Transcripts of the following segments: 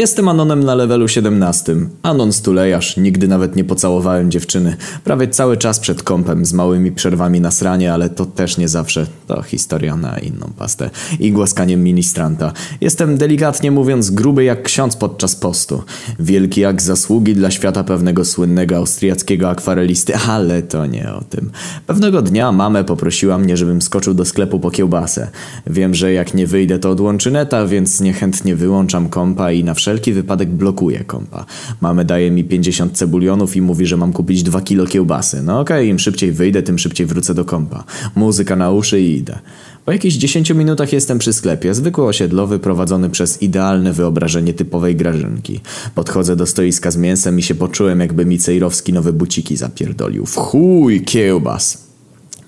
Jestem Anonem na levelu 17. Anon stulejarz, nigdy nawet nie pocałowałem dziewczyny. Prawie cały czas przed kąpem, z małymi przerwami na sranie, ale to też nie zawsze. To historia na inną pastę. I głaskaniem ministranta. Jestem delikatnie mówiąc gruby jak ksiądz podczas postu. Wielki jak zasługi dla świata pewnego słynnego austriackiego akwarelisty, ale to nie o tym. Pewnego dnia mamę poprosiła mnie, żebym skoczył do sklepu po kiełbasę. Wiem, że jak nie wyjdę to odłączy neta, więc niechętnie wyłączam kompa i na wszelki wypadek blokuję kompa. Mamy daje mi 50 cebulionów i mówi, że mam kupić 2 kilo kiełbasy. No okej, okay, im szybciej wyjdę, tym szybciej wrócę do kompa. Muzyka na uszy i idę. Po jakichś 10 minutach jestem przy sklepie, zwykły osiedlowy prowadzony przez idealne wyobrażenie typowej grażynki. Podchodzę do stoiska z mięsem i się poczułem jakby mi Cejrowski nowe buciki zapierdolił. W chuj kiełbas!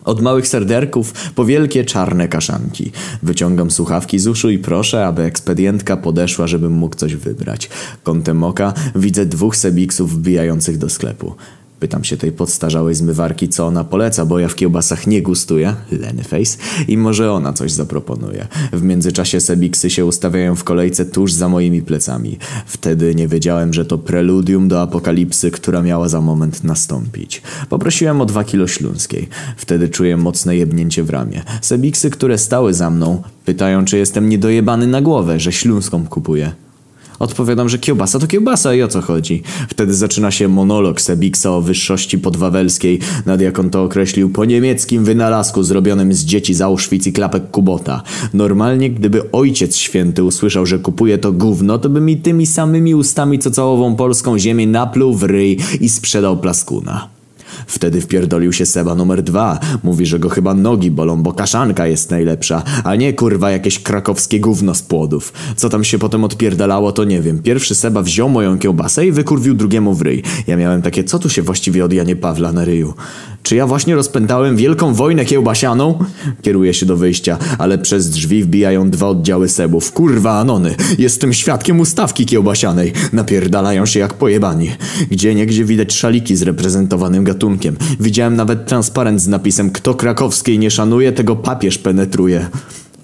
Od małych serderków po wielkie czarne kaszanki. Wyciągam słuchawki z uszu i proszę, aby ekspedientka podeszła, żebym mógł coś wybrać. Kątem oka widzę dwóch sebiksów wbijających do sklepu. Pytam się tej podstarzałej zmywarki, co ona poleca, bo ja w kiełbasach nie gustuję, Lenny Face, i może ona coś zaproponuje. W międzyczasie Sebiksy się ustawiają w kolejce tuż za moimi plecami. Wtedy nie wiedziałem, że to preludium do apokalipsy, która miała za moment nastąpić. Poprosiłem o dwa kilo śląskiej. Wtedy czuję mocne jebnięcie w ramię. Sebiksy, które stały za mną, pytają, czy jestem niedojebany na głowę, że śląską kupuję. Odpowiadam, że kiełbasa to kiełbasa i o co chodzi. Wtedy zaczyna się monolog Sebiksa o wyższości podwawelskiej, nad jak on to określił po niemieckim wynalazku zrobionym z dzieci z Auschwitz i klapek Kubota. Normalnie, gdyby ojciec święty usłyszał, że kupuje to gówno, to by mi tymi samymi ustami co całową polską ziemię napluł w ryj i sprzedał plaskuna. Wtedy wpierdolił się Seba numer dwa. Mówi, że go chyba nogi bolą, bo kaszanka jest najlepsza, a nie kurwa jakieś krakowskie gówno z płodów. Co tam się potem odpierdalało, to nie wiem. Pierwszy Seba wziął moją kiełbasę i wykurwił drugiemu w ryj. Ja miałem takie, co tu się właściwie od Janie Pawla na ryju? Czy ja właśnie rozpętałem wielką wojnę kiełbasianą? Kieruję się do wyjścia, ale przez drzwi wbijają dwa oddziały Sebów. Kurwa Anony, jestem świadkiem ustawki kiełbasianej. Napierdalają się jak pojebani. Gdzie niegdzie widać szaliki z reprezentowanym gatunkiem. Widziałem nawet transparent z napisem Kto krakowskiej nie szanuje, tego papież penetruje.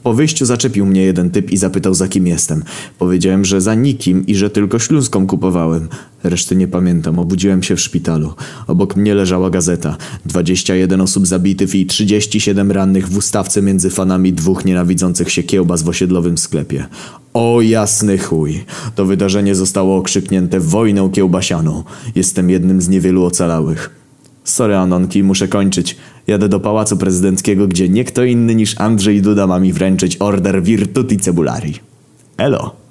Po wyjściu zaczepił mnie jeden typ i zapytał za kim jestem. Powiedziałem, że za nikim i że tylko śląską kupowałem. Reszty nie pamiętam, obudziłem się w szpitalu. Obok mnie leżała gazeta. 21 osób zabitych i 37 rannych w ustawce między fanami dwóch nienawidzących się kiełbas w osiedlowym sklepie. O jasny chuj. To wydarzenie zostało okrzyknięte wojną kiełbasianą. Jestem jednym z niewielu ocalałych. Sorry Anonki, muszę kończyć. Jadę do Pałacu Prezydenckiego, gdzie nie kto inny niż Andrzej Duda ma mi wręczyć order Virtuti Cebulari. Elo!